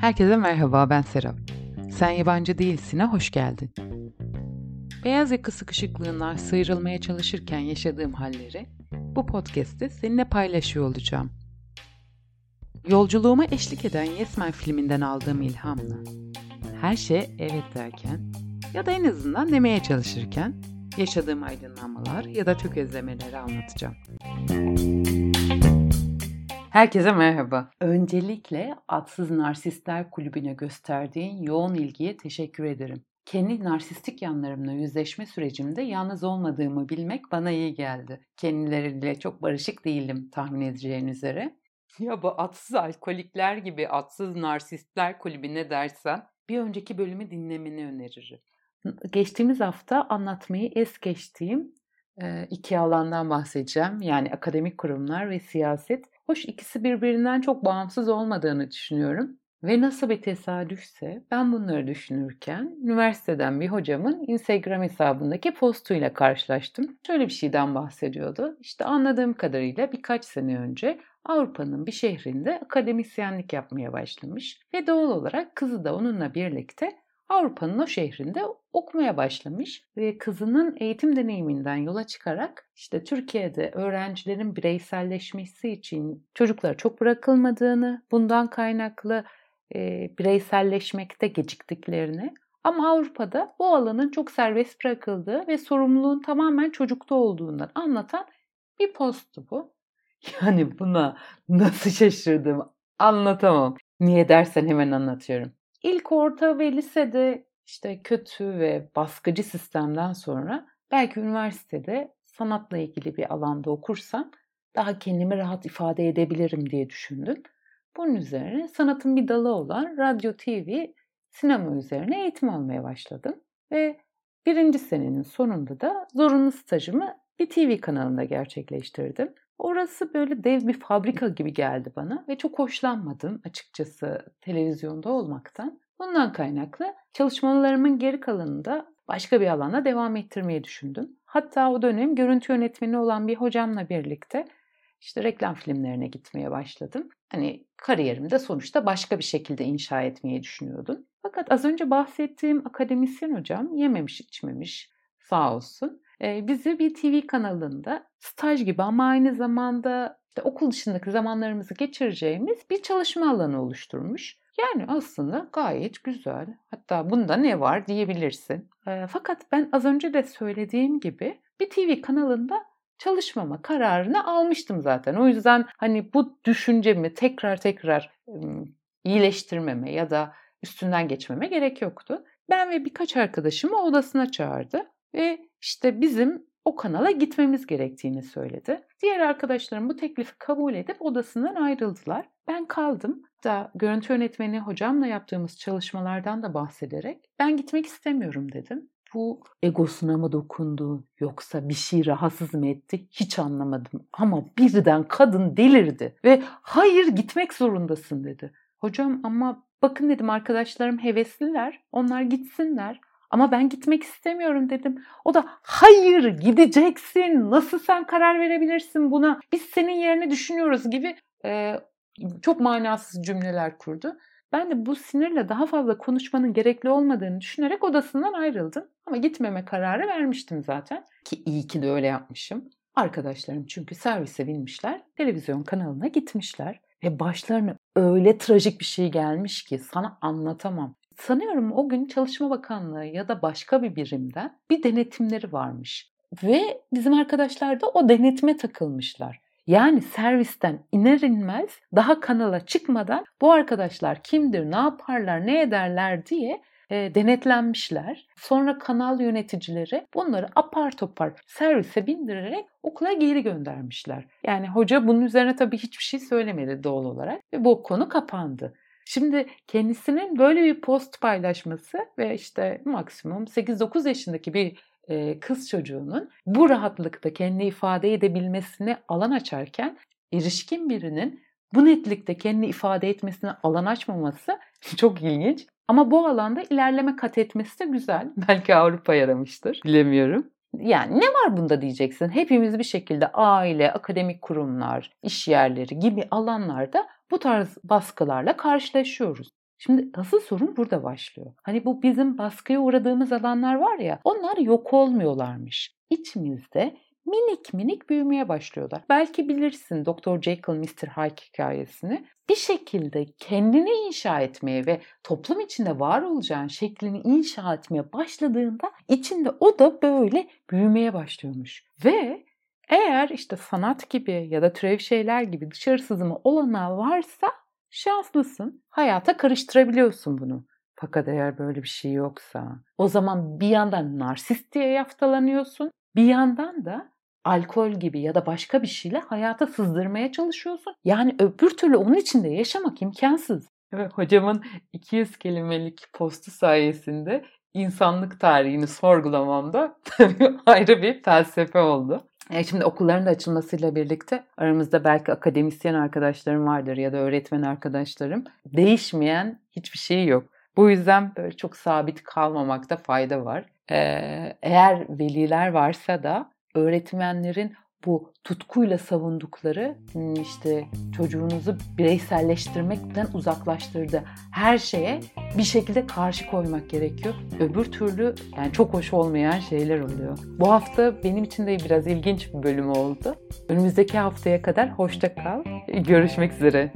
Herkese merhaba ben Serap. Sen yabancı değilsin'e hoş geldin. Beyaz yaka sıkışıklığından sıyrılmaya çalışırken yaşadığım halleri bu podcast'te seninle paylaşıyor olacağım. Yolculuğuma eşlik eden Yesmen filminden aldığım ilhamla her şey evet derken ya da en azından demeye çalışırken yaşadığım aydınlanmalar ya da tökezlemeleri anlatacağım. Herkese merhaba. Öncelikle Atsız Narsistler Kulübü'ne gösterdiğin yoğun ilgiye teşekkür ederim. Kendi narsistik yanlarımla yüzleşme sürecimde yalnız olmadığımı bilmek bana iyi geldi. Kendileriyle çok barışık değilim tahmin edeceğin üzere. Ya bu atsız alkolikler gibi atsız narsistler kulübüne dersen bir önceki bölümü dinlemeni öneririm. Geçtiğimiz hafta anlatmayı es geçtiğim iki alandan bahsedeceğim. Yani akademik kurumlar ve siyaset. Hoş ikisi birbirinden çok bağımsız olmadığını düşünüyorum. Ve nasıl bir tesadüfse ben bunları düşünürken üniversiteden bir hocamın Instagram hesabındaki postuyla karşılaştım. Şöyle bir şeyden bahsediyordu. İşte anladığım kadarıyla birkaç sene önce Avrupa'nın bir şehrinde akademisyenlik yapmaya başlamış ve doğal olarak kızı da onunla birlikte Avrupa'nın o şehrinde okumaya başlamış ve kızının eğitim deneyiminden yola çıkarak işte Türkiye'de öğrencilerin bireyselleşmesi için çocuklara çok bırakılmadığını, bundan kaynaklı e, bireyselleşmekte geciktiklerini ama Avrupa'da bu alanın çok serbest bırakıldığı ve sorumluluğun tamamen çocukta olduğundan anlatan bir posttu bu. Yani buna nasıl şaşırdım anlatamam. Niye dersen hemen anlatıyorum. İlk orta ve lisede işte kötü ve baskıcı sistemden sonra belki üniversitede sanatla ilgili bir alanda okursam daha kendimi rahat ifade edebilirim diye düşündüm. Bunun üzerine sanatın bir dalı olan radyo, TV, sinema üzerine eğitim almaya başladım. Ve birinci senenin sonunda da zorunlu stajımı bir TV kanalında gerçekleştirdim. Orası böyle dev bir fabrika gibi geldi bana ve çok hoşlanmadım açıkçası televizyonda olmaktan. Bundan kaynaklı çalışmalarımın geri kalanında başka bir alana devam ettirmeyi düşündüm. Hatta o dönem görüntü yönetmeni olan bir hocamla birlikte işte reklam filmlerine gitmeye başladım. Hani kariyerimi de sonuçta başka bir şekilde inşa etmeyi düşünüyordum. Fakat az önce bahsettiğim akademisyen hocam yememiş içmemiş sağ olsun. Bizi bir TV kanalında staj gibi ama aynı zamanda işte okul dışındaki zamanlarımızı geçireceğimiz bir çalışma alanı oluşturmuş. Yani aslında gayet güzel. Hatta bunda ne var diyebilirsin. Fakat ben az önce de söylediğim gibi bir TV kanalında çalışmama kararını almıştım zaten. O yüzden hani bu düşüncemi tekrar tekrar iyileştirmeme ya da üstünden geçmeme gerek yoktu. Ben ve birkaç arkadaşımı odasına çağırdı ve işte bizim o kanala gitmemiz gerektiğini söyledi. Diğer arkadaşlarım bu teklifi kabul edip odasından ayrıldılar. Ben kaldım. Da görüntü yönetmeni hocamla yaptığımız çalışmalardan da bahsederek ben gitmek istemiyorum dedim. Bu egosuna mı dokundu yoksa bir şey rahatsız mı etti hiç anlamadım. Ama birden kadın delirdi ve hayır gitmek zorundasın dedi. Hocam ama bakın dedim arkadaşlarım hevesliler onlar gitsinler ama ben gitmek istemiyorum dedim. O da hayır gideceksin. Nasıl sen karar verebilirsin buna? Biz senin yerini düşünüyoruz gibi e, çok manasız cümleler kurdu. Ben de bu sinirle daha fazla konuşmanın gerekli olmadığını düşünerek odasından ayrıldım. Ama gitmeme kararı vermiştim zaten. Ki iyi ki de öyle yapmışım. Arkadaşlarım çünkü servise binmişler, televizyon kanalına gitmişler. Ve başlarına öyle trajik bir şey gelmiş ki sana anlatamam. Sanıyorum o gün Çalışma Bakanlığı ya da başka bir birimden bir denetimleri varmış. Ve bizim arkadaşlar da o denetime takılmışlar. Yani servisten iner inmez daha kanala çıkmadan bu arkadaşlar kimdir, ne yaparlar, ne ederler diye e, denetlenmişler. Sonra kanal yöneticileri bunları apar topar servise bindirerek okula geri göndermişler. Yani hoca bunun üzerine tabii hiçbir şey söylemedi doğal olarak ve bu konu kapandı. Şimdi kendisinin böyle bir post paylaşması ve işte maksimum 8-9 yaşındaki bir kız çocuğunun bu rahatlıkta kendi ifade edebilmesine alan açarken erişkin birinin bu netlikte kendi ifade etmesine alan açmaması çok ilginç. Ama bu alanda ilerleme kat etmesi de güzel. Belki Avrupa yaramıştır. Bilemiyorum. Yani ne var bunda diyeceksin. Hepimiz bir şekilde aile, akademik kurumlar, iş yerleri gibi alanlarda bu tarz baskılarla karşılaşıyoruz. Şimdi asıl sorun burada başlıyor. Hani bu bizim baskıya uğradığımız alanlar var ya onlar yok olmuyorlarmış. İçimizde minik minik büyümeye başlıyorlar. Belki bilirsin Dr. Jekyll Mr. Hyde hikayesini. Bir şekilde kendini inşa etmeye ve toplum içinde var olacağın şeklini inşa etmeye başladığında içinde o da böyle büyümeye başlıyormuş. Ve eğer işte sanat gibi ya da türev şeyler gibi dışarı sızımı olanağı varsa şanslısın. Hayata karıştırabiliyorsun bunu. Fakat eğer böyle bir şey yoksa o zaman bir yandan narsist diye yaftalanıyorsun. Bir yandan da alkol gibi ya da başka bir şeyle hayata sızdırmaya çalışıyorsun. Yani öbür türlü onun içinde yaşamak imkansız. Evet, hocamın 200 kelimelik postu sayesinde insanlık tarihini sorgulamamda ayrı bir felsefe oldu. E şimdi okulların da açılmasıyla birlikte aramızda belki akademisyen arkadaşlarım vardır ya da öğretmen arkadaşlarım. Değişmeyen hiçbir şey yok. Bu yüzden böyle çok sabit kalmamakta fayda var. Ee, eğer veliler varsa da öğretmenlerin bu tutkuyla savundukları hmm, işte çocuğunuzu bireyselleştirmekten uzaklaştırdı. Her şeye bir şekilde karşı koymak gerekiyor. Öbür türlü yani çok hoş olmayan şeyler oluyor. Bu hafta benim için de biraz ilginç bir bölüm oldu. Önümüzdeki haftaya kadar hoşça kal. Görüşmek üzere.